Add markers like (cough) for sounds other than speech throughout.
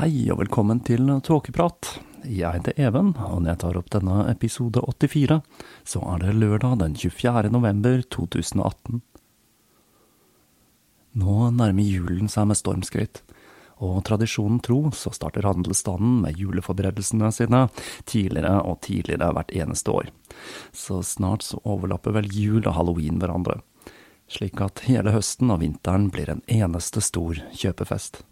Hei og velkommen til Tåkeprat. Jeg heter Even, og når jeg tar opp denne episode 84, så er det lørdag den 24. november 2018. Nå nærmer julen seg med stormskritt, og tradisjonen tro så starter handelsstanden med juleforberedelsene sine tidligere og tidligere hvert eneste år. Så snart så overlapper vel jul og halloween hverandre, slik at hele høsten og vinteren blir en eneste stor kjøpefest.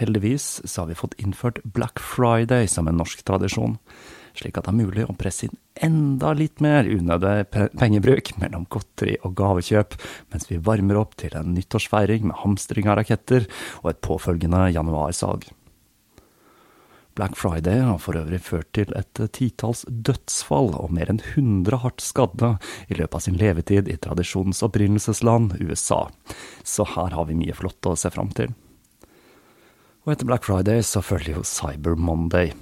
Heldigvis så har vi fått innført Black Friday som en norsk tradisjon, slik at det er mulig å presse inn enda litt mer unødig pengebruk mellom godteri og gavekjøp, mens vi varmer opp til en nyttårsfeiring med hamstring av raketter og et påfølgende januarsalg. Black Friday har for øvrig ført til et titalls dødsfall og mer enn 100 hardt skadde i løpet av sin levetid i tradisjonens opprinnelsesland, USA, så her har vi mye flott å se fram til. Og etter Black Friday så følger jo Cyber Monday.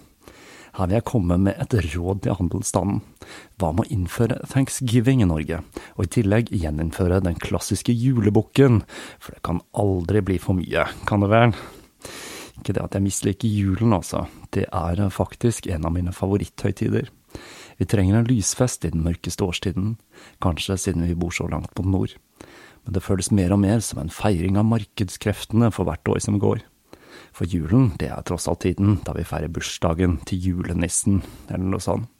Her vil jeg komme med et råd til handelsstanden. Hva med å innføre thanksgiving i Norge, og i tillegg gjeninnføre den klassiske julebukken, for det kan aldri bli for mye, kan det vel? Ikke det at jeg misliker julen, altså, det er faktisk en av mine favoritthøytider. Vi trenger en lysfest i den mørkeste årstiden, kanskje siden vi bor så langt på nord. Men det føles mer og mer som en feiring av markedskreftene for hvert år som går. For julen, det er tross alt tiden da vi feirer bursdagen til julenissen, eller noe sånt.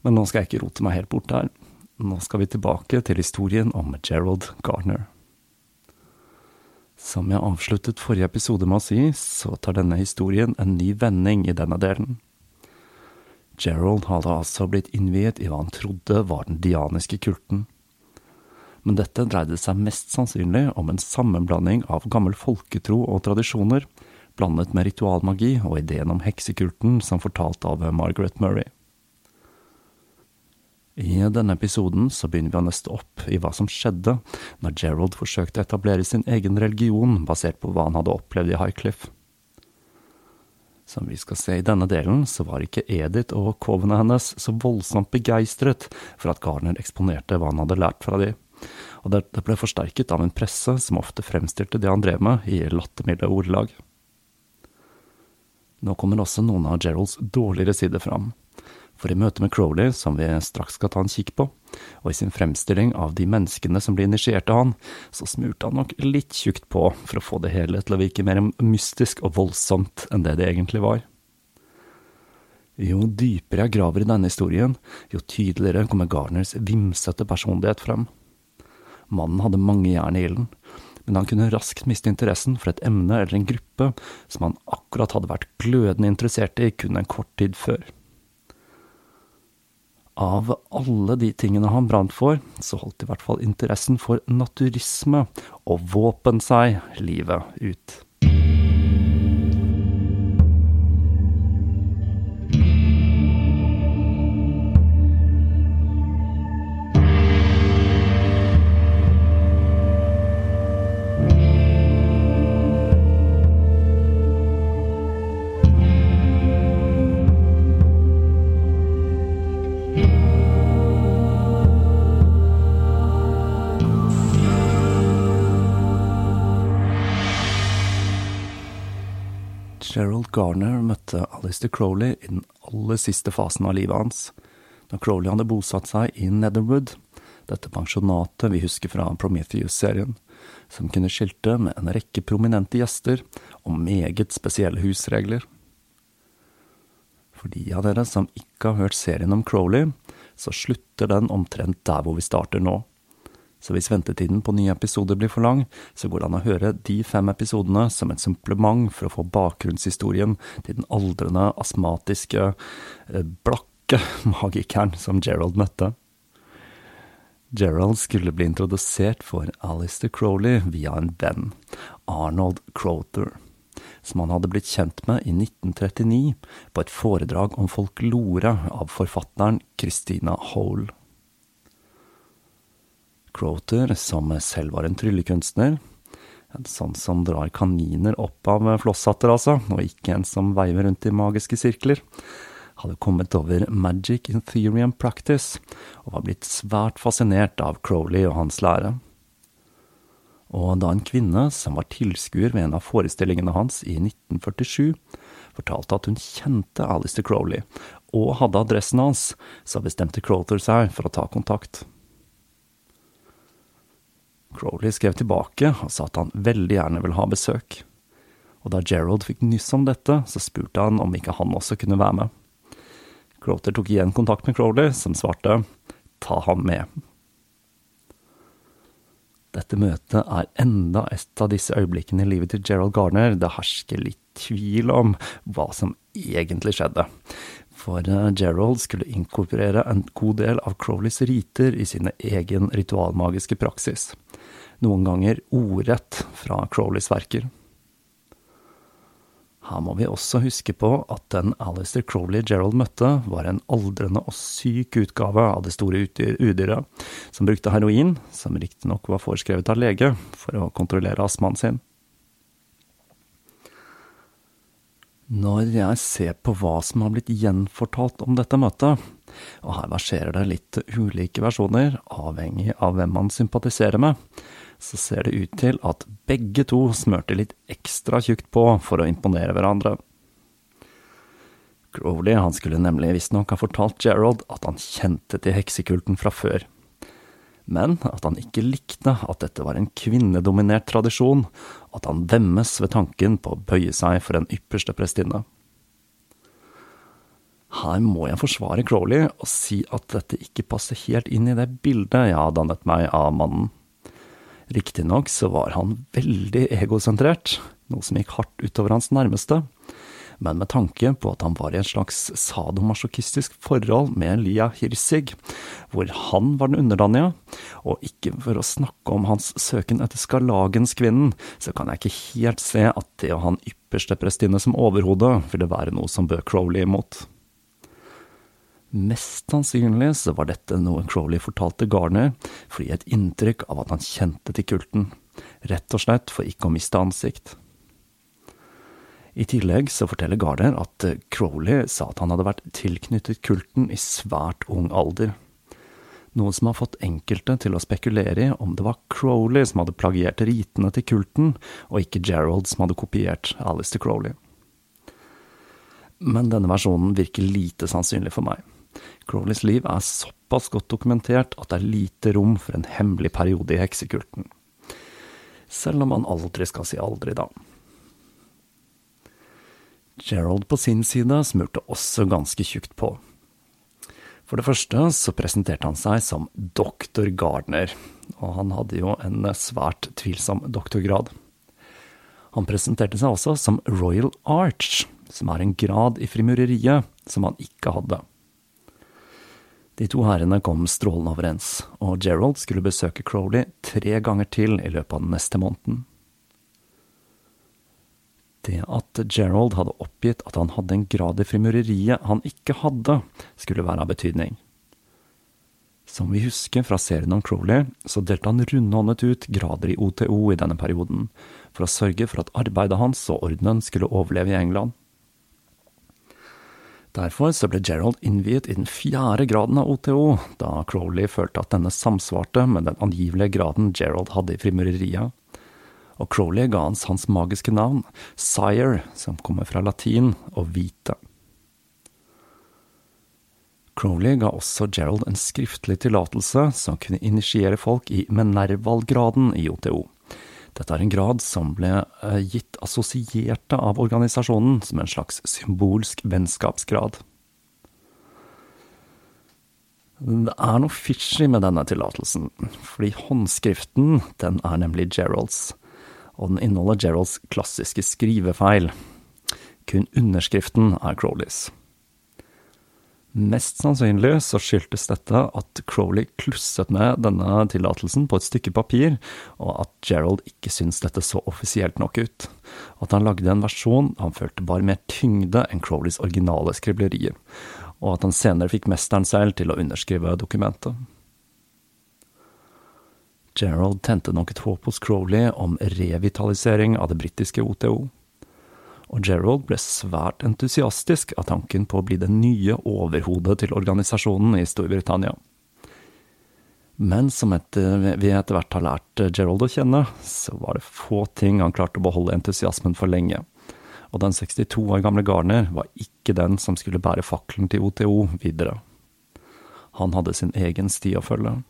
Men nå skal jeg ikke rote meg helt bort her. Nå skal vi tilbake til historien om Gerald Gardner. Som jeg avsluttet forrige episode med å si, så tar denne historien en ny vending i denne delen. Gerald hadde altså blitt innviet i hva han trodde var den dianiske kulten. Men dette dreide seg mest sannsynlig om en sammenblanding av gammel folketro og tradisjoner, blandet med ritualmagi og ideen om heksekulten som fortalt av Margaret Murray. I denne episoden så begynner vi å nøste opp i hva som skjedde når Gerald forsøkte å etablere sin egen religion basert på hva han hadde opplevd i Highcliff. Som vi skal se i denne delen, så var ikke Edith og kovene hennes så voldsomt begeistret for at Garner eksponerte hva han hadde lært fra de, og dette ble forsterket av en presse som ofte fremstilte det han drev med i lattermilde ordelag. Nå kommer også noen av Geralds dårligere sider fram. For i møte med Crowley, som vi straks skal ta en kikk på, og i sin fremstilling av de menneskene som ble initiert av han, så smurte han nok litt tjukt på for å få det hele til å virke mer mystisk og voldsomt enn det det egentlig var. Jo dypere jeg graver i denne historien, jo tydeligere kommer Garners vimsete personlighet frem. Mannen hadde mange jern i ilden, men han kunne raskt miste interessen for et emne eller en gruppe som han akkurat hadde vært glødende interessert i kun en kort tid før. Av alle de tingene han brant for, så holdt i hvert fall interessen for naturisme og våpen seg livet ut. Gerald Garner møtte Alistair Crowley i den aller siste fasen av livet hans, da Crowley hadde bosatt seg i Netherwood, dette pensjonatet vi husker fra Prometheus-serien, som kunne skilte med en rekke prominente gjester og meget spesielle husregler. For de av dere som ikke har hørt serien om Crowley, så slutter den omtrent der hvor vi starter nå. Så hvis ventetiden på nye episoder blir for lang, så går det an å høre de fem episodene som et supplement for å få bakgrunnshistorien til den aldrende, astmatiske, eh, blakke (laughs) magikeren som Gerald møtte. Gerald skulle bli introdusert for Alistair Crowley via en venn, Arnold Crowther, som han hadde blitt kjent med i 1939 på et foredrag om folklore av forfatteren Christina Hole. Crowther, som selv var en tryllekunstner. En sånn som drar kaniner opp av flosshatter, altså, og ikke en som veiver rundt i magiske sirkler. Hadde kommet over Magic in Theory and Practice, og var blitt svært fascinert av Crowley og hans lære. Og da en kvinne som var tilskuer ved en av forestillingene hans i 1947, fortalte at hun kjente Alistair Crowley, og hadde adressen hans, så bestemte Crowther seg for å ta kontakt. Crowley skrev tilbake og sa at han veldig gjerne ville ha besøk. Og da Gerald fikk nyss om dette, så spurte han om ikke han også kunne være med. Crowther tok igjen kontakt med Crowley, som svarte ta ham med. Dette møtet er enda et av disse øyeblikkene i livet til Gerald Garner det hersker litt tvil om hva som egentlig skjedde. For eh, Gerald skulle inkorporere en god del av Crowleys riter i sine egen ritualmagiske praksis noen ganger ordrett fra Crowleys verker. Her må vi også huske på at den Alistair Crowley Gerald møtte, var en aldrende og syk utgave av det store udyret, som brukte heroin, som riktignok var foreskrevet av lege, for å kontrollere astmaen sin. Når jeg ser på hva som har blitt gjenfortalt om dette møtet, og her verserer det litt ulike versjoner, avhengig av hvem man sympatiserer med, så ser det ut til at begge to smørte litt ekstra tjukt på for å imponere hverandre. Crowley han skulle nemlig visstnok ha fortalt Gerald at han kjente til heksekulten fra før, men at han ikke likte at dette var en kvinnedominert tradisjon, at han vemmes ved tanken på å bøye seg for en ypperste prestinne. Her må jeg forsvare Crowley og si at dette ikke passer helt inn i det bildet jeg har dannet meg av mannen. Riktignok så var han veldig egosentrert, noe som gikk hardt utover hans nærmeste, men med tanke på at han var i et slags sadomasochistisk forhold med Lia Hirsig, hvor han var den underdanige, og ikke for å snakke om hans søken etter Skarlagenskvinnen, så kan jeg ikke helt se at det å ha en ypperste prestinne som overhode ville være noe som bød Crowley imot. Mest sannsynlig så var dette noe Crowley fortalte Garner for å gi et inntrykk av at han kjente til kulten, rett og slett for ikke å miste ansikt. I tillegg så forteller Garner at Crowley sa at han hadde vært tilknyttet kulten i svært ung alder, noe som har fått enkelte til å spekulere i om det var Crowley som hadde plagiert ritene til kulten, og ikke Gerald som hadde kopiert Alistair Crowley. Men denne versjonen virker lite sannsynlig for meg. Crowleys liv er såpass godt dokumentert at det er lite rom for en hemmelig periode i heksekulten. Selv om man aldri skal si aldri, da. Gerald på sin side smurte også ganske tjukt på. For det første så presenterte han seg som doktor Gardner, og han hadde jo en svært tvilsom doktorgrad. Han presenterte seg også som Royal Arch, som er en grad i frimureriet som han ikke hadde. De to herrene kom strålende overens, og Gerald skulle besøke Crowley tre ganger til i løpet av den neste måneden. Det at Gerald hadde oppgitt at han hadde en grad i frimureriet han ikke hadde, skulle være av betydning. Som vi husker fra serien om Crowley, så delte han rundhåndet ut grader i OTO i denne perioden, for å sørge for at arbeidet hans og ordenen skulle overleve i England. Derfor så ble Gerald innviet i den fjerde graden av OTO, da Crowley følte at denne samsvarte med den angivelige graden Gerald hadde i frimureriet og Crowley ga hans hans magiske navn, Sire, som kommer fra latin, og hvite. Crowley ga også Gerald en skriftlig tillatelse som kunne initiere folk i Menerval-graden i OTO. Dette er en grad som ble eh, gitt assosierte av organisasjonen som en slags symbolsk vennskapsgrad. Det er noe fishy med denne tillatelsen, fordi håndskriften den er nemlig Geralds og den inneholder Geralds klassiske skrivefeil. Kun underskriften er Crowleys. Mest sannsynlig så skyldtes dette at Crowley klusset med denne tillatelsen på et stykke papir, og at Gerald ikke syntes dette så offisielt nok ut. At han lagde en versjon han følte bar mer tyngde enn Crowleys originale skriblerier, og at han senere fikk mesteren selv til å underskrive dokumentet. Gerald tente nok et håp hos Crowley om revitalisering av det britiske OTO. Og Gerald ble svært entusiastisk av tanken på å bli det nye overhodet til organisasjonen i Storbritannia. Men som etter, vi etter hvert har lært Gerald å kjenne, så var det få ting han klarte å beholde entusiasmen for lenge. Og den 62 år gamle Garner var ikke den som skulle bære fakkelen til OTO videre. Han hadde sin egen sti å følge.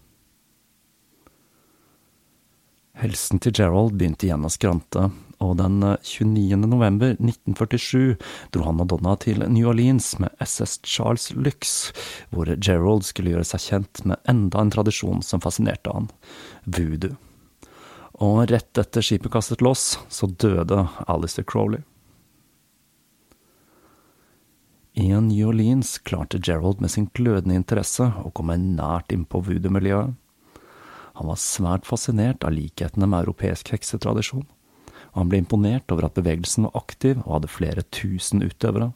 Helsen til Gerald begynte igjen å skrante, og den 29. Eh, november 1947 dro han og Donna til New Orleans med SS Charles Lux, hvor Gerald skulle gjøre seg kjent med enda en tradisjon som fascinerte han, voodoo. Og rett etter skipet kastet loss, så døde Alistair Crowley. I New Orleans klarte Gerald med sin glødende interesse å komme nært innpå voodoo-miljøet. Han var svært fascinert av likhetene med europeisk heksetradisjon, han ble imponert over at bevegelsen var aktiv og hadde flere tusen utøvere.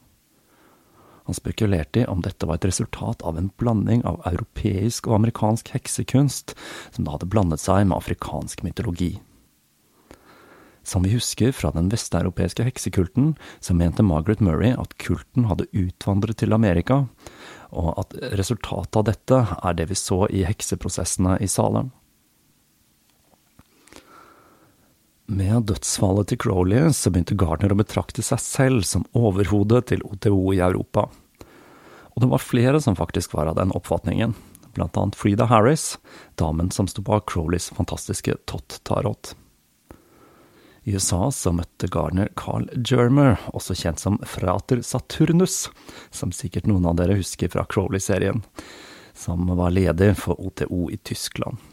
Han spekulerte i om dette var et resultat av en blanding av europeisk og amerikansk heksekunst, som da hadde blandet seg med afrikansk mytologi. Som vi husker fra den vesteuropeiske heksekulten, så mente Margaret Murray at kulten hadde utvandret til Amerika, og at resultatet av dette er det vi så i hekseprosessene i Salem. Med dødsfallet til Crowley så begynte Gardner å betrakte seg selv som overhodet til OTO i Europa. Og det var flere som faktisk var av den oppfatningen, blant annet Frida Harris, damen som sto bak Crowleys fantastiske Tott Tarot. I USA så møtte Gardner Carl Germer, også kjent som Frater Saturnus, som sikkert noen av dere husker fra Crowley-serien, som var leder for OTO i Tyskland.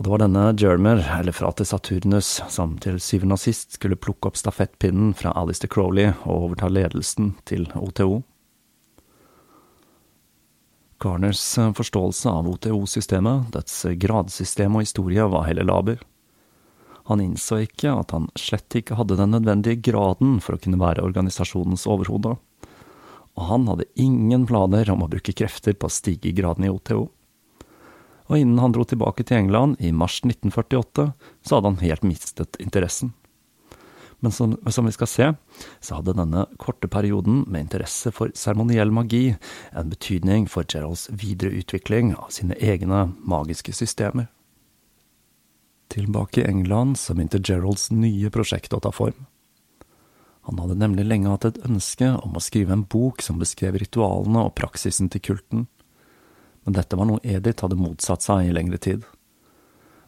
Og det var denne Germer, eller Frate Saturnus, som til syvende og sist skulle plukke opp stafettpinnen fra Alistair Crowley og overta ledelsen til OTO. Garners forståelse av OTO-systemet, dets gradsystem og historie, var heller laber. Han innså ikke at han slett ikke hadde den nødvendige graden for å kunne være organisasjonens overhode, og han hadde ingen planer om å bruke krefter på å stige i graden i OTO og innen han dro tilbake til England i mars 1948, så hadde han helt mistet interessen. Men som, som, vi skal se, så hadde denne korte perioden med interesse for seremoniell magi en betydning for Geralds videre utvikling av sine egne magiske systemer. Tilbake i England så begynte Geralds nye prosjekt å ta form. Han hadde nemlig lenge hatt et ønske om å skrive en bok som beskrev ritualene og praksisen til kulten men dette var noe Edith hadde motsatt seg i lengre tid.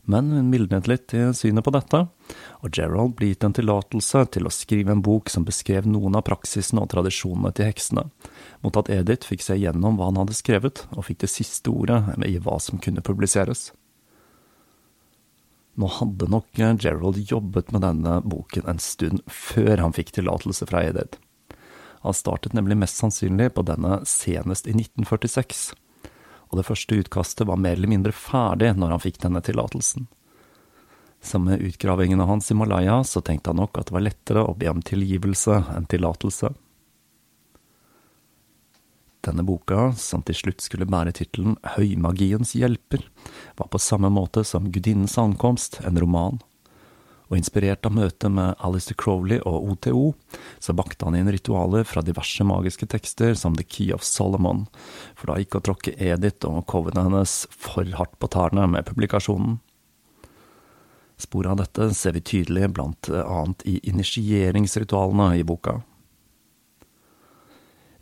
Men hun mildnet litt i synet på dette, og Gerald ble gitt en tillatelse til å skrive en bok som beskrev noen av praksisene og tradisjonene til heksene, mot at Edith fikk se gjennom hva han hadde skrevet, og fikk det siste ordet i hva som kunne publiseres. Nå hadde nok Gerald jobbet med denne boken en stund før han fikk tillatelse fra Edith. Han startet nemlig mest sannsynlig på denne senest i 1946, og det første utkastet var mer eller mindre ferdig når han fikk denne tillatelsen. Som med utgravingene hans i Malaya, så tenkte han nok at det var lettere å be om tilgivelse enn tillatelse. Denne boka, som til slutt skulle bære tittelen Høymagiens hjelper, var på samme måte som Gudinnens ankomst en roman og inspirert av møtet med Alistair Crowley og OTO, så bakte han inn ritualer fra diverse magiske tekster som The Key of Solomon, for da gikk å tråkke Edith og covene hennes for hardt på tærne med publikasjonen. Spor av dette ser vi tydelig blant annet i initieringsritualene i boka.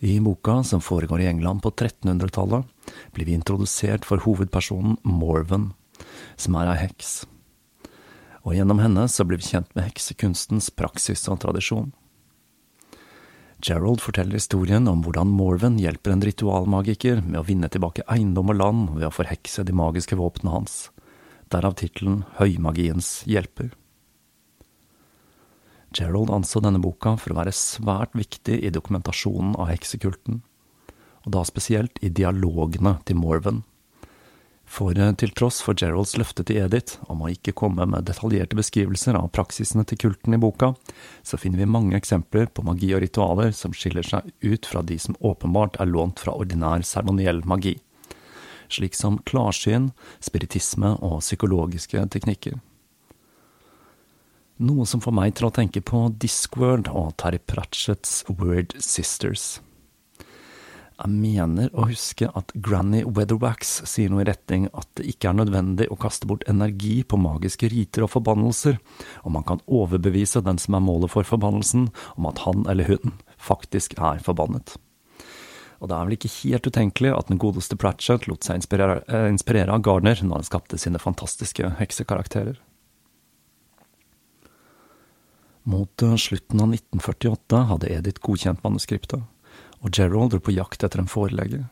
I boka, som foregår i England på 1300-tallet, blir vi introdusert for hovedpersonen Morven, som er ei heks og gjennom henne så blir vi kjent med heksekunstens praksis og tradisjon. Gerald forteller historien om hvordan Morven hjelper en ritualmagiker med å vinne tilbake eiendom og land ved å forhekse de magiske våpnene hans, derav tittelen Høymagiens hjelper. Gerald anså denne boka for å være svært viktig i dokumentasjonen av heksekulten, og da spesielt i dialogene til Morven. For eh, til tross for Geralds løfte til Edith om å ikke komme med detaljerte beskrivelser av praksisene til kulten i boka, så finner vi mange eksempler på magi og ritualer som skiller seg ut fra de som åpenbart er lånt fra ordinær seremoniell magi, slik som klarsyn, spiritisme og psykologiske teknikker. Noe som får meg til å tenke på Discworld og Terry Pratchetts Word Sisters. Jeg mener å huske at Granny Weatherwax sier noe i retning at det ikke er nødvendig å kaste bort energi på magiske riter og forbannelser, og man kan overbevise den som er målet for forbannelsen, om at han eller hun faktisk er forbannet. Og det er vel ikke helt utenkelig at den godeste Pratchett lot seg inspirere, eh, inspirere av Gardner når han skapte sine fantastiske heksekarakterer. Mot slutten av 1948 hadde Edith godkjent manuskriptet og Gerald dro på jakt etter en forelegger.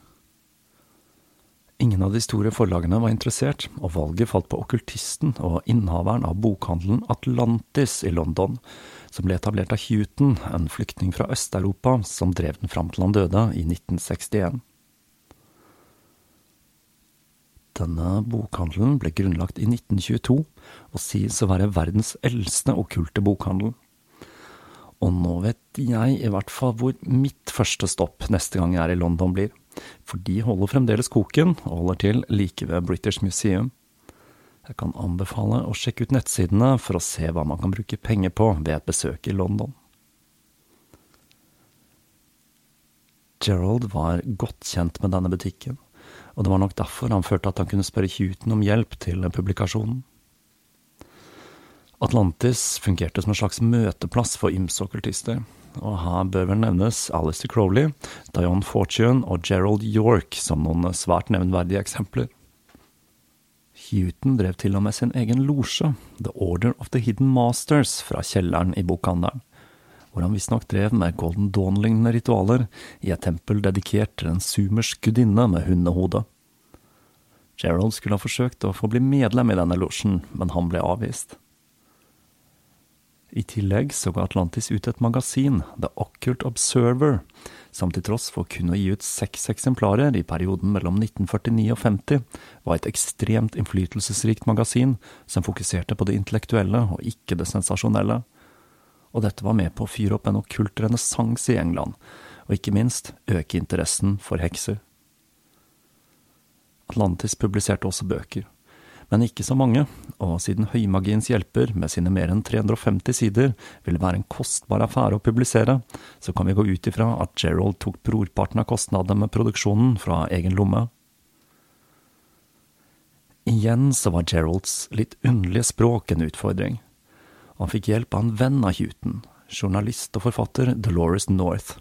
Ingen av de store forlagene var interessert, og valget falt på okkultisten og innehaveren av bokhandelen Atlantis i London, som ble etablert av Houghton, en flyktning fra Øst-Europa som drev den fram til han døde i 1961. Denne bokhandelen ble grunnlagt i 1922, og sies å være verdens eldste okkulte bokhandel. Og nå vet jeg i hvert fall hvor mitt første stopp neste gang jeg er i London blir, for de holder fremdeles koken og holder til like ved British Museum. Jeg kan anbefale å sjekke ut nettsidene for å se hva man kan bruke penger på ved et besøk i London. Gerald var godt kjent med denne butikken, og det var nok derfor han følte at han kunne spørre Huton om hjelp til publikasjonen. Atlantis fungerte som en slags møteplass for ymse okkultister, og her bør vel nevnes Alistair Crowley, Dion Fortune og Gerald York som noen svært nevnverdige eksempler. Houghton drev til og med sin egen losje, The Order of the Hidden Masters, fra kjelleren i bokhandelen, hvor han visstnok drev med Golden Dawn-lignende ritualer i et tempel dedikert til en sumersk gudinne med hundehode. Gerald skulle ha forsøkt å få bli medlem i denne losjen, men han ble avvist. I tillegg så ga Atlantis ut et magasin, The Occult Observer, som til tross for kun å gi ut seks eksemplarer i perioden mellom 1949 og 50, var et ekstremt innflytelsesrikt magasin som fokuserte på det intellektuelle og ikke det sensasjonelle. Og dette var med på å fyre opp en okkult renessanse i England, og ikke minst øke interessen for hekser. Atlantis publiserte også bøker men ikke så mange, og siden Høymagiens hjelper med sine mer enn 350 sider vil være en kostbar affære å publisere, så kan vi gå ut ifra at Gerald tok brorparten av kostnadene med produksjonen fra egen lomme. Igjen så var Geralds litt underlige språk en utfordring, han fikk hjelp av en venn av Houghton, journalist og forfatter Dolores North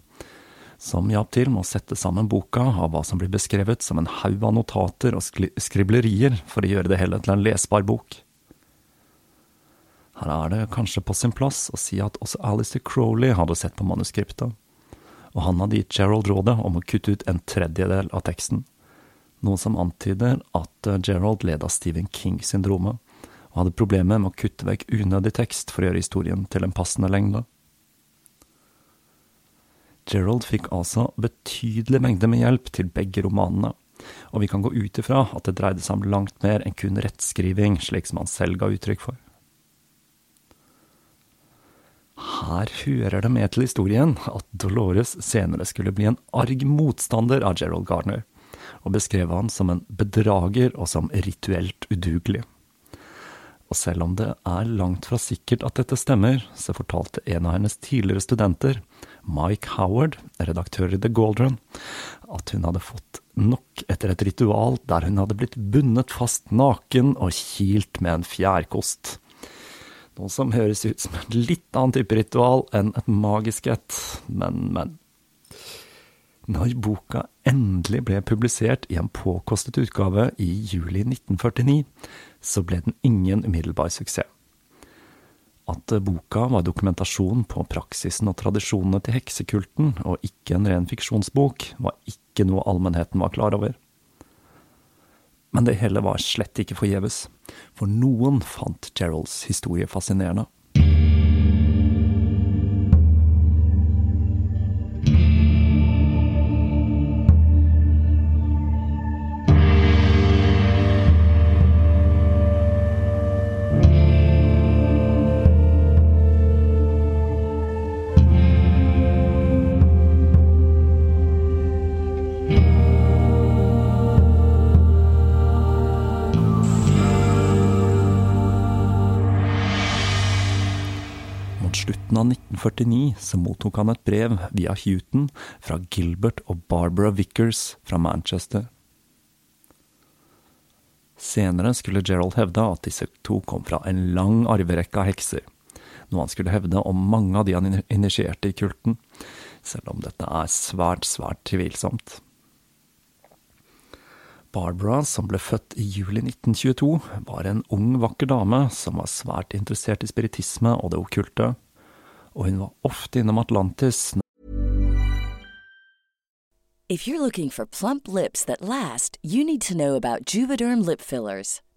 som hjalp til med å sette sammen boka av hva som blir beskrevet som en haug av notater og skriblerier for å gjøre det hele til en lesbar bok. Her er det kanskje på sin plass å si at også Alistair Crowley hadde sett på manuskriptet, og han hadde gitt Gerald rådet om å kutte ut en tredjedel av teksten, noe som antyder at eh, Gerald led av Stephen King-syndromet, og hadde problemer med å kutte vekk unødig tekst for å gjøre historien til en passende lengde. Gerald fikk altså betydelig mengde med hjelp til begge romanene, og vi kan gå ut ifra at det dreide seg om langt mer enn kun rettskriving, slik som han selv ga uttrykk for. Her hører det med til historien at Dolores senere skulle bli en arg motstander av Gerald Gardner, og beskrev han som en bedrager og som rituelt udugelig. Og selv om det er langt fra sikkert at dette stemmer, så fortalte en av hennes tidligere studenter, Mike Howard, redaktør i The Goldrun, at hun hadde fått nok etter et ritual der hun hadde blitt bundet fast naken og kilt med en fjærkost. Noe som høres ut som en litt annen type ritual enn et magisk et, men, men. Når boka endelig ble publisert i en påkostet utgave i juli 1949, så ble den ingen umiddelbar suksess. At boka var dokumentasjon på praksisen og tradisjonene til heksekulten, og ikke en ren fiksjonsbok, var ikke noe allmennheten var klar over. Men det hele var slett ikke forgjeves, for noen fant Geralds historie fascinerende. Slutten av 1949 så mottok han et brev via Houghton fra Gilbert og Barbara Vickers fra Manchester. Senere skulle Gerald hevde at disse to kom fra en lang arverekke av hekser, noe han skulle hevde om mange av de han initierte i kulten, selv om dette er svært, svært tvilsomt. Barbara, som ble født i juli 1922, var en ung, vakker dame som var svært interessert i spiritisme og det okkulte, og hun var ofte innom Atlantis If you're looking for plump lips that last, you need to know about Juvederm lip fillers.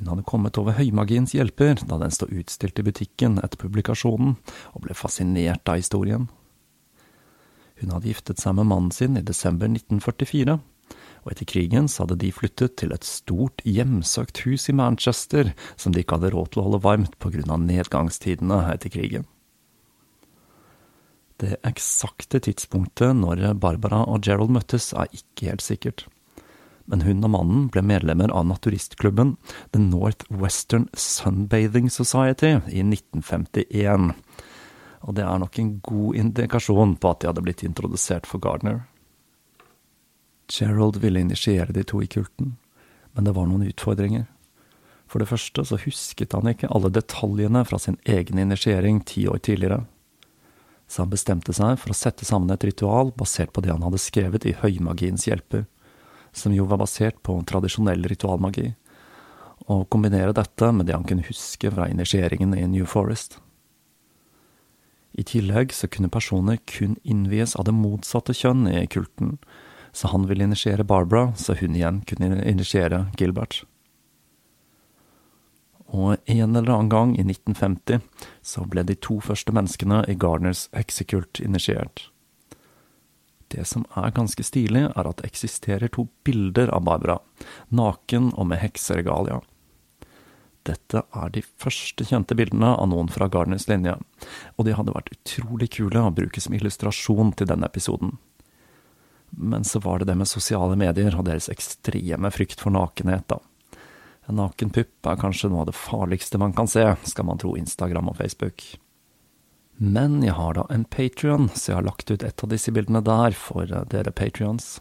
Hun hadde kommet over Høymagiens hjelper da den stod utstilt i butikken etter publikasjonen, og ble fascinert av historien. Hun hadde giftet seg med mannen sin i desember 1944, og etter krigen så hadde de flyttet til et stort, hjemsøkt hus i Manchester som de ikke hadde råd til å holde varmt av nedgangstidene etter krigen. Det eksakte tidspunktet når Barbara og Gerald møttes er ikke helt sikkert men hun og mannen ble medlemmer av naturistklubben The North Western Sunbathing Society i 1951. Og det er nok en god indikasjon på at de hadde blitt introdusert for Gardner. Gerald ville initiere de to i kulten, men det var noen utfordringer. For det første så husket han ikke alle detaljene fra sin egen initiering ti år tidligere. Så han bestemte seg for å sette sammen et ritual basert på det han hadde skrevet i Høymagiens hjelper, som jo var basert på tradisjonell ritualmagi, og kombinere dette med det han kunne huske fra initieringen i New Forest. I tillegg så kunne personer kun innvies av det motsatte kjønn i kulten, så han ville initiere Barbara, så hun igjen kunne initiere Gilbert. Og en eller annen gang i 1950 så ble de to første menneskene i Garners heksekult initiert. Det som er ganske stilig, er at det eksisterer to bilder av Barbara, naken og med hekseregalia. Dette er de første kjente bildene av noen fra Gardners linje, og de hadde vært utrolig kule å bruke som illustrasjon til denne episoden. Men så var det det med sosiale medier og deres ekstreme frykt for nakenhet, da. En naken pupp er kanskje noe av det farligste man kan se, skal man tro Instagram og Facebook. Men jeg har da en Patrion, så jeg har lagt ut et av disse bildene der for eh, dere patrions.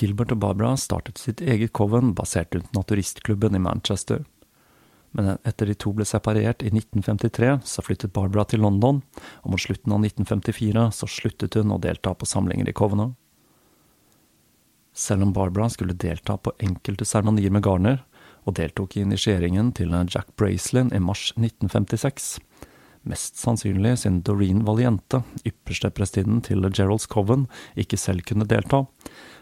Gilbert og Barbara startet sitt eget coven basert rundt naturistklubben i Manchester. Men etter de to ble separert i 1953, så flyttet Barbara til London, og mot slutten av 1954 så sluttet hun å delta på samlinger i covenet. Selv om Barbara skulle delta på enkelte seremonier med Garner, og deltok i initieringen til Jack Bracelin i mars 1956, mest sannsynlig siden Doreen Valiente, ypperste prestinnen til Geralds Coven, ikke selv kunne delta,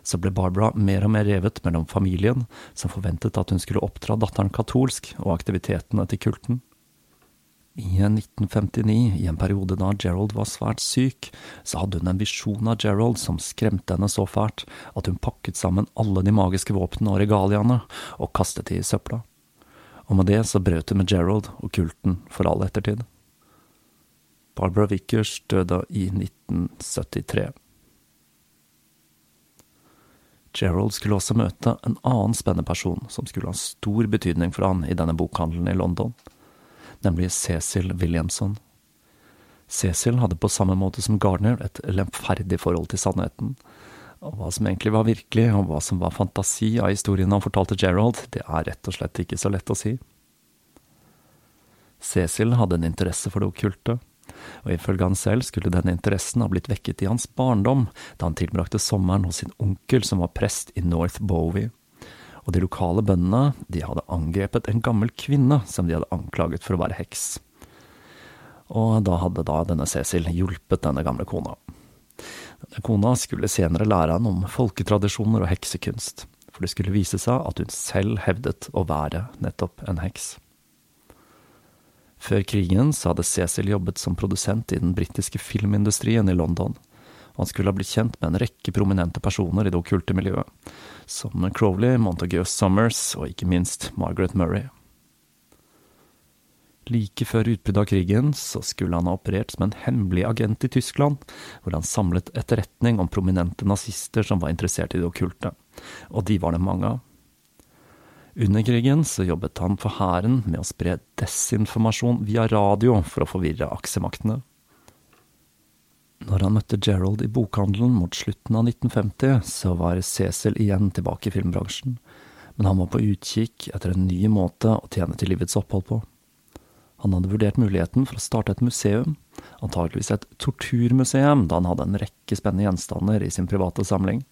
så ble Barbara mer og mer revet mellom familien, som forventet at hun skulle oppdra datteren katolsk, og aktivitetene til kulten. I 1959, i en periode da Gerald var svært syk, så hadde hun en visjon av Gerald som skremte henne så fælt at hun pakket sammen alle de magiske våpnene og regaliene og kastet de i søpla. Og med det så brøt hun med Gerald og kulten for all ettertid. Barbara Vickers døde i 1973. Gerald skulle også møte en annen spennende person som skulle ha stor betydning for han i denne bokhandelen i London nemlig Cecil Williamson. Cecil hadde på samme måte som Gardner et lemferdig forhold til sannheten. Og hva som egentlig var virkelig, og hva som var fantasi av historien han fortalte Gerald, det er rett og slett ikke så lett å si. Cecil hadde en interesse for det okkulte, og ifølge han selv skulle denne interessen ha blitt vekket i hans barndom, da han tilbrakte sommeren hos sin onkel som var prest i North Bowie og de lokale bøndene de hadde angrepet en gammel kvinne som de hadde anklaget for å være heks. Og da hadde da denne Cecil hjulpet denne gamle kona. Denne kona skulle senere lære han om folketradisjoner og heksekunst, for det skulle vise seg at hun selv hevdet å være nettopp en heks. Før krigen så hadde Cecil jobbet som produsent i den britiske filmindustrien i London, og han skulle ha blitt kjent med en rekke prominente personer i det okkulte miljøet, som Crowley, Montague Summers og ikke minst Margaret Murray. Like før utbruddet av krigen så skulle han ha operert som en hemmelig agent i Tyskland, hvor han samlet etterretning om prominente nazister som var interessert i det okkulte, og de var det mange av. Under krigen så jobbet han for hæren med å spre desinformasjon via radio for å forvirre aksjemaktene. Når han møtte Gerald i bokhandelen mot slutten av 1950, så var Cecil igjen tilbake i filmbransjen, men han var på utkikk etter en ny måte å tjene til livets opphold på. Han hadde vurdert muligheten for å starte et museum, antageligvis et torturmuseum, da han hadde en rekke spennende gjenstander i sin private samling.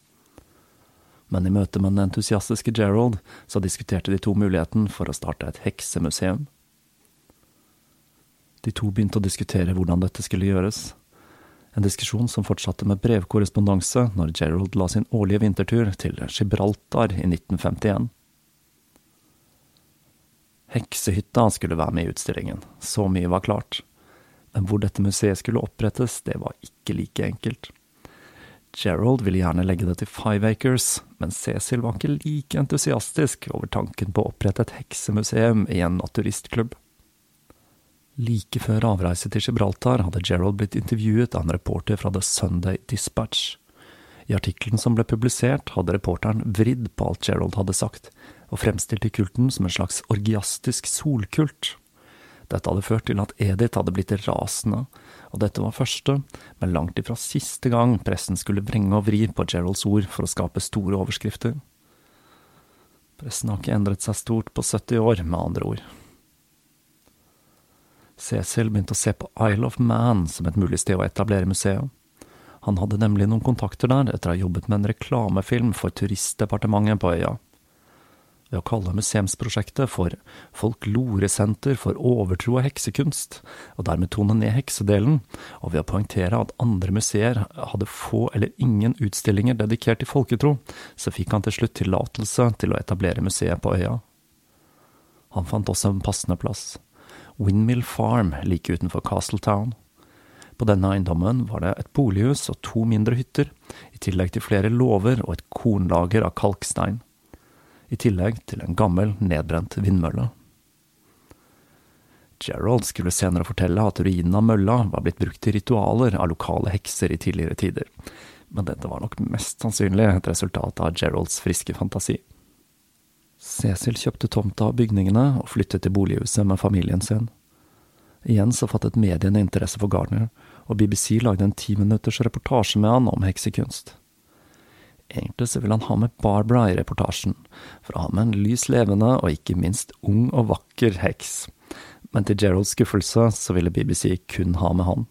Men i møte med den entusiastiske Gerald så diskuterte de to muligheten for å starte et heksemuseum. De to begynte å diskutere hvordan dette skulle gjøres, en diskusjon som fortsatte med brevkorrespondanse når Gerald la sin årlige vintertur til Gibraltar i 1951. Heksehytta skulle være med i utstillingen, så mye var klart. Men hvor dette museet skulle opprettes, det var ikke like enkelt. Gerald ville gjerne legge det til Five Acres, men Cecil var ikke like entusiastisk over tanken på å opprette et heksemuseum i en naturistklubb. Like før avreise til Gibraltar hadde Gerald blitt intervjuet av en reporter fra The Sunday Dispatch. I artikkelen som ble publisert, hadde reporteren vridd på alt Gerald hadde sagt, og fremstilte kulten som en slags orgiastisk solkult. Dette hadde ført til at Edith hadde blitt rasende, og dette var første, men langt ifra siste gang pressen skulle vrenge og vri på Geralds ord for å skape store overskrifter. Pressen har ikke endret seg stort på 70 år, med andre ord. Cecil begynte å se på Isle of Man som et mulig sted å etablere museet. Han hadde nemlig noen kontakter der etter å ha jobbet med en reklamefilm for Turistdepartementet på øya. Ved å kalle museumsprosjektet for Folkloresenter for overtro og heksekunst, og dermed tone ned heksedelen, og ved å poengtere at andre museer hadde få eller ingen utstillinger dedikert til folketro, så fikk han til slutt tillatelse til å etablere museet på øya. Han fant også en passende plass. Windmill Farm like utenfor Castletown. På denne eiendommen var det et bolighus og to mindre hytter, i tillegg til flere låver og et kornlager av kalkstein. I tillegg til en gammel, nedbrent vindmølle. Gerald skulle senere fortelle at ruinen av mølla var blitt brukt til ritualer av lokale hekser i tidligere tider, men dette var nok mest sannsynlig et resultat av Geralds friske fantasi. Cecil kjøpte tomta og bygningene og flyttet til bolighuset med familien sin. Igjen så fattet mediene interesse for Gardner, og BBC lagde en timinutters reportasje med han om heksekunst. Egentlig så ville han ha med Barbara i reportasjen, for å ha med en lys levende og ikke minst ung og vakker heks, men til Geralds skuffelse så ville BBC kun ha med han.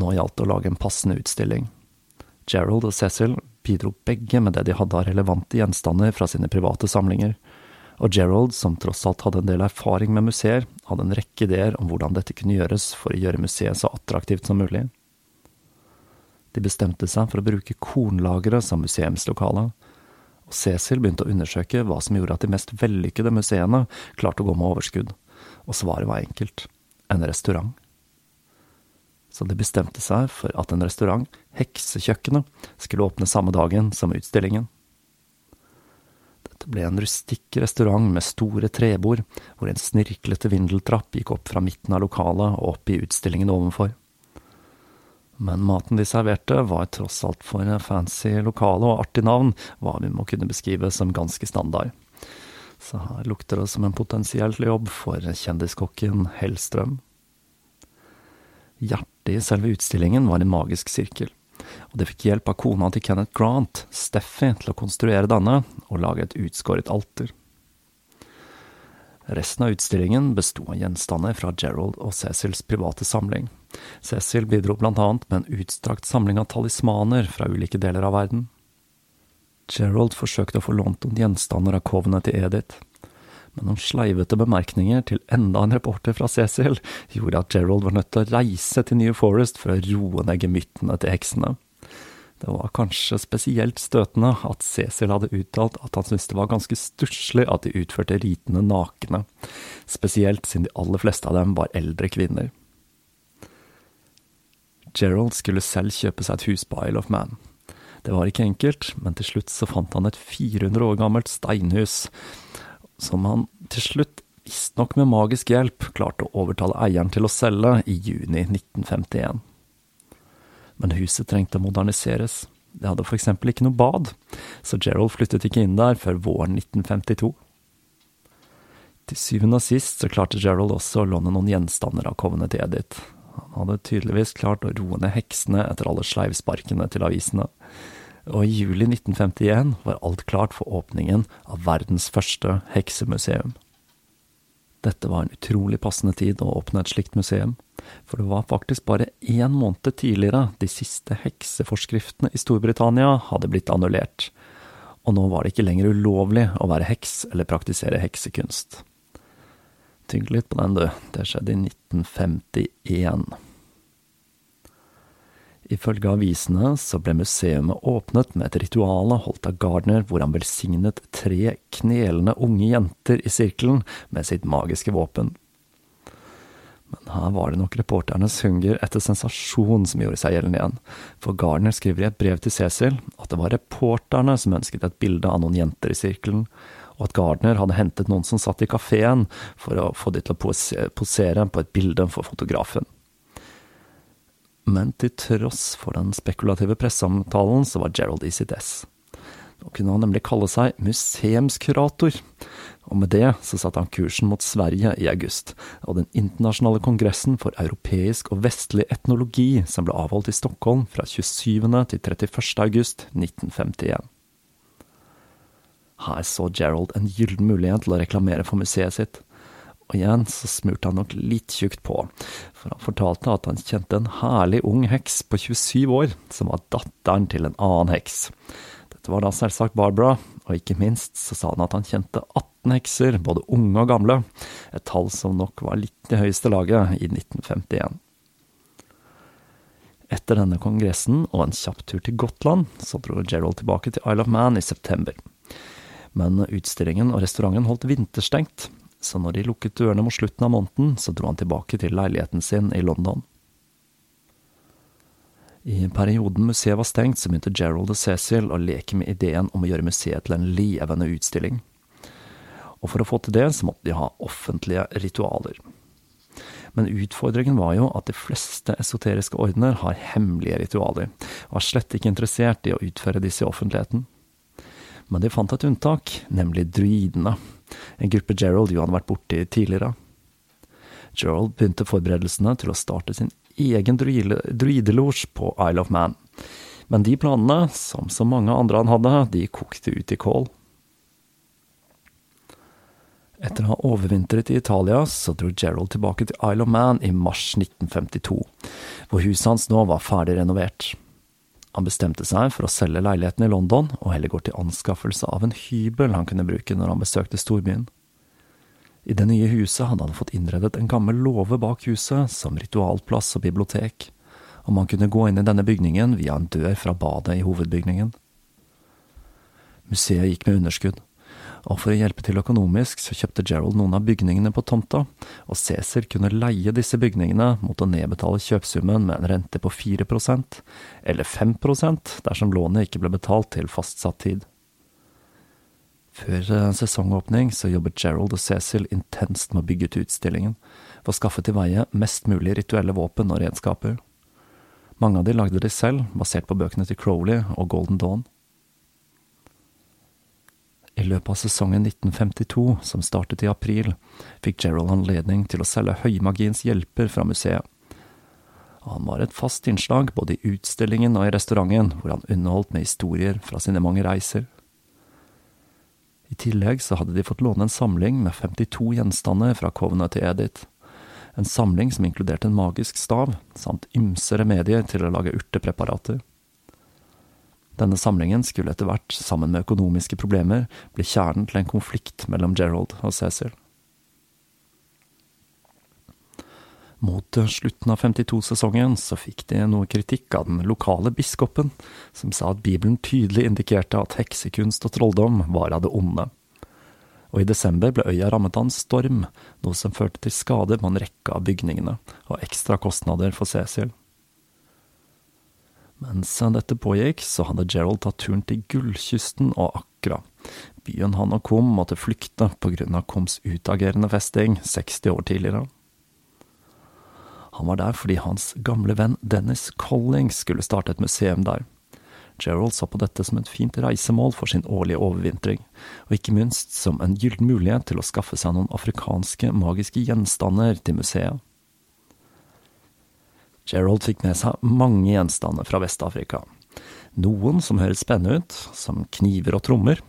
Nå gjaldt det å lage en passende utstilling. Gerald og Cecil bidro begge med det de hadde av relevante gjenstander fra sine private samlinger, og Gerald, som tross alt hadde en del erfaring med museer, hadde en rekke ideer om hvordan dette kunne gjøres for å gjøre museet så attraktivt som mulig. De bestemte seg for å bruke kornlageret som museumslokale, og Cecil begynte å undersøke hva som gjorde at de mest vellykkede museene klarte å gå med overskudd, og svaret var enkelt – en restaurant. Så de bestemte seg for at en restaurant, Heksekjøkkenet, skulle åpne samme dagen som utstillingen. Dette ble en rustikk restaurant med store trebord, hvor en snirklete vindeltrapp gikk opp fra midten av lokalet og opp i utstillingen ovenfor. Men maten de serverte, var tross alt for fancy lokale og artig navn, hva vi må kunne beskrive som ganske standard. Så her lukter det som en potensiell jobb for kjendiskokken Hellstrøm. Hjertet i selve utstillingen var en magisk sirkel og det fikk hjelp av kona til Kenneth Grant, Steffi, til å konstruere denne og lage et utskåret alter. Resten av utstillingen besto av gjenstander fra Gerald og Cecils private samling. Cecil bidro blant annet med en utstrakt samling av talismaner fra ulike deler av verden. Gerald forsøkte å få lånt noen gjenstander av kovene til Edith, men noen sleivete bemerkninger til enda en reporter fra Cecil gjorde at Gerald var nødt til å reise til New Forest for å roe ned gemyttene til heksene. Det var kanskje spesielt støtende at Cecil hadde uttalt at han syntes det var ganske stusslig at de utførte ritene nakne, spesielt siden de aller fleste av dem var eldre kvinner. Gerald skulle selv kjøpe seg et hus på Isle of Man. Det var ikke enkelt, men til slutt så fant han et 400 år gammelt steinhus som han til slutt, visstnok med magisk hjelp, klarte å overtale eieren til å selge i juni 1951. Men huset trengte å moderniseres. Det hadde eksempel ikke noe bad, så Gerald flyttet ikke inn der før våren 1952. Til syvende og sist så klarte Gerald også å låne noen gjenstander av kovene til Edith. Han hadde tydeligvis klart å roe ned heksene etter alle sleivsparkene til avisene og i juli 1951 var alt klart for åpningen av verdens første heksemuseum. Dette var en utrolig passende tid å åpne et slikt museum, for det var faktisk bare én måned tidligere de siste hekseforskriftene i Storbritannia hadde blitt annullert, og nå var det ikke lenger ulovlig å være heks eller praktisere heksekunst. Tygg litt på den, du, det skjedde i 1951. Ifølge avisene så ble museet åpnet med et ritual holdt av Gardner hvor han velsignet tre knelende unge jenter i sirkelen med sitt magiske våpen. Men her var det nok reporternes hunger etter sensasjon som gjorde seg gjeldende igjen, for Gardner skriver i et brev til Cecil at det var reporterne som ønsket et bilde av noen jenter i sirkelen, og at Gardner hadde hentet noen som satt i kafeen for å få de til å posere på et bilde for fotografen. Men til tross for den spekulative presseomtalen, så var Gerald i sitt ess. Nå kunne han nemlig kalle seg museumskurator, og med det så satte han kursen mot Sverige i august, og den internasjonale kongressen for europeisk og vestlig etnologi som ble avholdt i Stockholm fra 27. til 31. august 1951. Her så Gerald en gyllen mulighet til å reklamere for museet sitt. Og igjen så smurte han nok litt tjukt på, for han fortalte at han kjente en herlig ung heks på 27 år, som var datteren til en annen heks. Dette var da selvsagt Barbara, og ikke minst så sa han at han kjente 18 hekser, både unge og gamle, et tall som nok var litt i høyeste laget i 1951. Etter denne kongressen og en kjapp tur til Gotland, så dro Gerald tilbake til Isle of Man i september men utstillingen og restauranten holdt vinterstengt, så når de lukket dørene mot slutten av måneden, så dro han tilbake til leiligheten sin i London. I perioden museet var stengt, så begynte Gerald og Cecil å leke med ideen om å gjøre museet til en levende utstilling. Og for å få til det, så måtte de ha offentlige ritualer. Men utfordringen var jo at de fleste esoteriske ordener har hemmelige ritualer, og er slett ikke interessert i å utføre disse i offentligheten. Men de fant et unntak, nemlig druidene, en gruppe Gerald jo hadde vært borti tidligere. Gerald begynte forberedelsene til å starte sin egen druidelosj på Isle of Man. Men de planene, som så mange andre han hadde, de kokte ut i kål. Etter å ha overvintret i Italia, så dro Gerald tilbake til Isle of Man i mars 1952, hvor huset hans nå var ferdig renovert. Han bestemte seg for å selge leiligheten i London, og heller gå til anskaffelse av en hybel han kunne bruke når han besøkte storbyen. I det nye huset hadde han fått innredet en gammel låve bak huset, som ritualplass og bibliotek, og man kunne gå inn i denne bygningen via en dør fra badet i hovedbygningen. Museet gikk med underskudd, og for å hjelpe til økonomisk så kjøpte Gerald noen av bygningene på tomta, og Cæsar kunne leie disse bygningene mot å nedbetale kjøpsummen med en rente på 4% eller 5% dersom lånet ikke ble betalt til fastsatt tid. Før eh, sesongåpning så jobbet Gerald og Cecil intenst med å bygge ut utstillingen, for å skaffe til veie mest mulig rituelle våpen og redskaper. Mange av de lagde de selv, basert på bøkene til Crowley og Golden Dawn. I løpet av sesongen 1952, som startet i april, fikk Gerald anledning til å selge høymagiens hjelper fra museet. Han var et fast innslag både i utstillingen og i restauranten, hvor han underholdt med historier fra sine mange reiser. I tillegg så hadde de fått låne en samling med 52 gjenstander fra Covenant til Edith. En samling som inkluderte en magisk stav, samt ymse remedier til å lage urtepreparater. Denne samlingen skulle etter hvert, sammen med økonomiske problemer, bli kjernen til en konflikt mellom Gerald og Cecil. Mot slutten av 52-sesongen så fikk de noe kritikk av den lokale biskopen, som sa at Bibelen tydelig indikerte at heksekunst og trolldom var av det onde. Og i desember ble øya rammet av en storm, noe som førte til skade på en rekke av bygningene, og ekstra kostnader for Cecil. Mens dette pågikk, så hadde Gerald tatt turen til Gullkysten og Akra. byen han og Kom måtte flykte av Koms utagerende festing 60 år tidligere. Han var der fordi hans gamle venn Dennis Collings skulle starte et museum der. Gerald så på dette som et fint reisemål for sin årlige overvintring, og ikke minst som en gyllen mulighet til å skaffe seg noen afrikanske magiske gjenstander til museet. Gerald fikk med seg mange gjenstander fra Vest-Afrika. Noen som høres spennende ut, som kniver og trommer,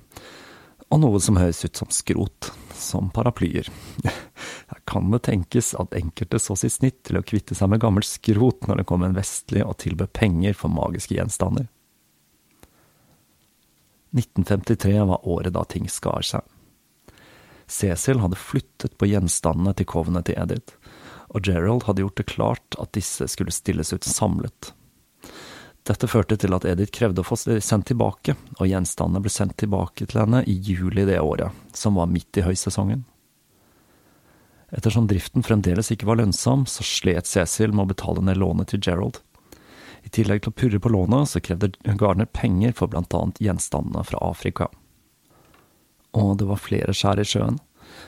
og noe som høres ut som skrot, som paraplyer. (laughs) Her kan det tenkes at enkelte så sitt snitt til å kvitte seg med gammelt skrot når det kom en vestlig og tilbød penger for magiske gjenstander. 1953 var året da ting skar seg. Cecil hadde flyttet på gjenstandene til Covenant til Edith, og Gerald hadde gjort det klart at disse skulle stilles ut samlet. Dette førte til at Edith krevde å få sendt tilbake, og gjenstandene ble sendt tilbake til henne i juli det året, som var midt i høysesongen. Ettersom driften fremdeles ikke var lønnsom, så slet Cecil med å betale ned lånet til Gerald. I tillegg til å purre på lånet, så krevde Garner penger for blant annet gjenstandene fra Afrika. Og det var flere skjær i sjøen.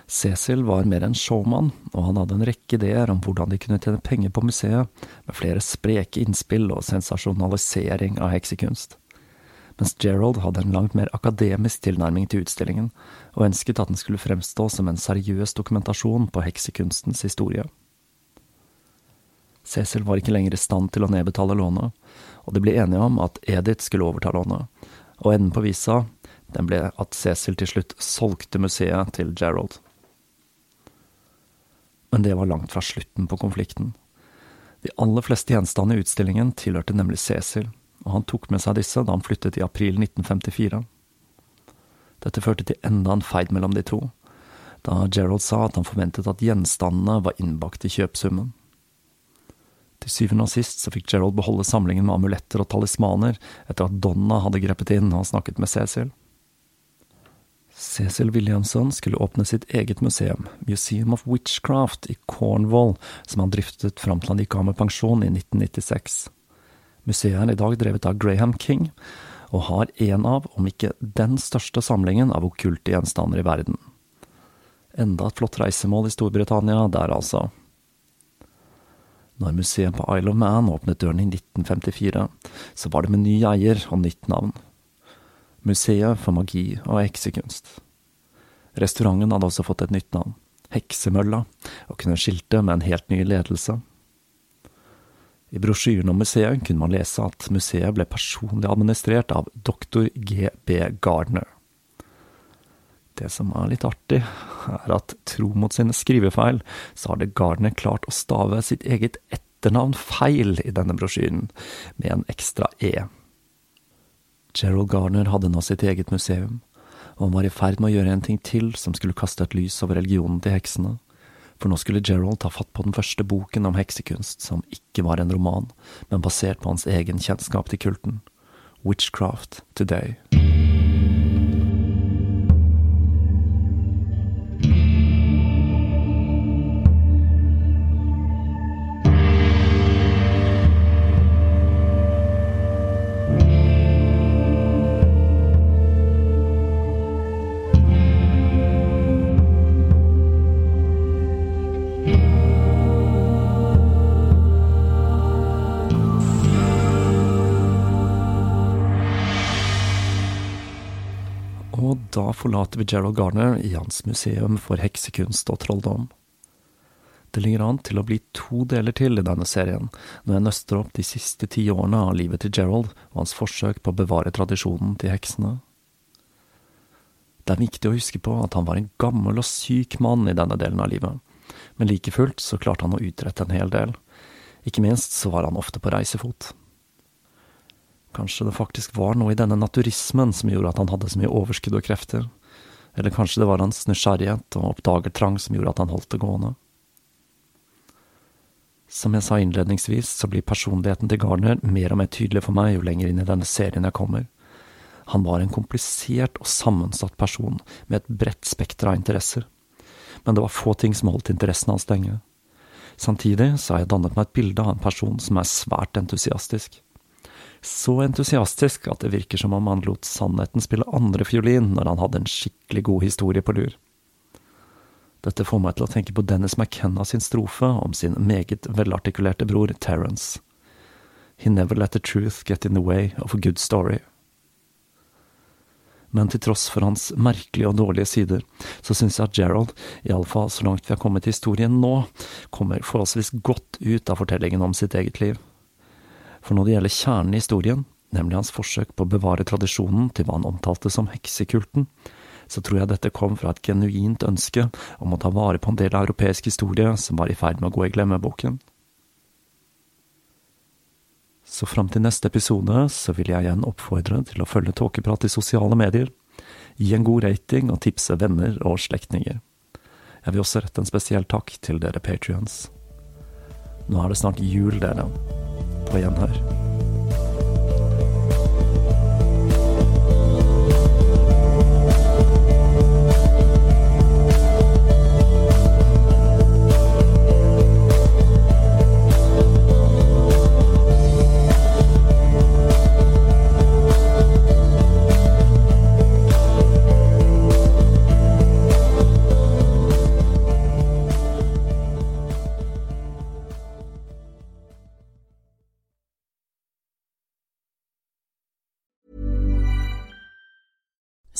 Cecil var mer en showman, og han hadde en rekke ideer om hvordan de kunne tjene penger på museet, med flere spreke innspill og sensasjonalisering av heksekunst. mens Gerald hadde en langt mer akademisk tilnærming til utstillingen, og ønsket at den skulle fremstå som en seriøs dokumentasjon på heksekunstens historie. Cecil var ikke lenger i stand til å nedbetale lånet, og de ble enige om at Edith skulle overta lånet, og enden på visa den ble at Cecil til slutt solgte museet til Gerald. Men det var langt fra slutten på konflikten. De aller fleste gjenstandene i utstillingen tilhørte nemlig Cecil, og han tok med seg disse da han flyttet i april 1954. Dette førte til enda en feid mellom de to, da Gerald sa at han forventet at gjenstandene var innbakt i kjøpsummen. Til syvende og sist så fikk Gerald beholde samlingen med amuletter og talismaner etter at Donna hadde grepet inn og snakket med Cecil. Cecil Williamson skulle åpne sitt eget museum, Museum of Witchcraft, i Cornwall, som han driftet fram til han gikk av med pensjon i 1996. Museet er i dag drevet av Graham King, og har en av, om ikke den største samlingen av okkulte gjenstander i verden. Enda et flott reisemål i Storbritannia der, altså. Når museet på Isle of Man åpnet døren i 1954, så var det med ny eier og nytt navn. Museet for magi og heksekunst. Restauranten hadde også fått et nytt navn, Heksemølla, og kunne skilte med en helt ny ledelse. I brosjyren om museet kunne man lese at museet ble personlig administrert av doktor G.B. Gardner. Det som er litt artig, er at tro mot sine skrivefeil, så hadde Gardner klart å stave sitt eget etternavn feil i denne brosjyren, med en ekstra e. Gerald Garner hadde nå sitt eget museum, og han var i ferd med å gjøre en ting til som skulle kaste et lys over religionen til heksene. For nå skulle Gerald ta fatt på den første boken om heksekunst, som ikke var en roman, men basert på hans egen kjennskap til kulten. Witchcraft Today. Vi Gerald Garner i hans museum for heksekunst og trolldom. Det ligger an til å bli to deler til i denne serien, når jeg nøster opp de siste ti årene av livet til Gerald og hans forsøk på å bevare tradisjonen til heksene. Det er viktig å huske på at han var en gammel og syk mann i denne delen av livet, men like fullt så klarte han å utrette en hel del. Ikke minst så var han ofte på reisefot. Kanskje det faktisk var noe i denne naturismen som gjorde at han hadde så mye overskudd og krefter, eller kanskje det var hans nysgjerrighet og oppdagertrang som gjorde at han holdt det gående. Som jeg sa innledningsvis, så blir personligheten til Gardner mer og mer tydelig for meg jo lenger inn i denne serien jeg kommer. Han var en komplisert og sammensatt person med et bredt spekter av interesser, men det var få ting som holdt interessen hans lenge. Samtidig så har jeg dannet meg et bilde av en person som er svært entusiastisk. Så entusiastisk at det virker som om han lot sannheten spille andre fiolin når han hadde en skikkelig god historie på lur. Dette får meg til å tenke på Dennis McKenna sin strofe om sin meget velartikulerte bror Terence. He never let the truth get in the way of a good story. Men til tross for hans merkelige og dårlige sider, så syns jeg at Gerald, iallfall så langt vi har kommet i historien nå, kommer forholdsvis godt ut av fortellingen om sitt eget liv. For når det gjelder kjernen i historien, nemlig hans forsøk på å bevare tradisjonen til hva han omtalte som heksekulten, så tror jeg dette kom fra et genuint ønske om å ta vare på en del av europeisk historie som var i ferd med å gå i glemmeboken. Så fram til neste episode så vil jeg igjen oppfordre til å følge Tåkeprat i sosiale medier, gi en god rating og tipse venner og slektninger. Jeg vil også rette en spesiell takk til dere patrions. Nå er det snart jul, dere. På gjenhør.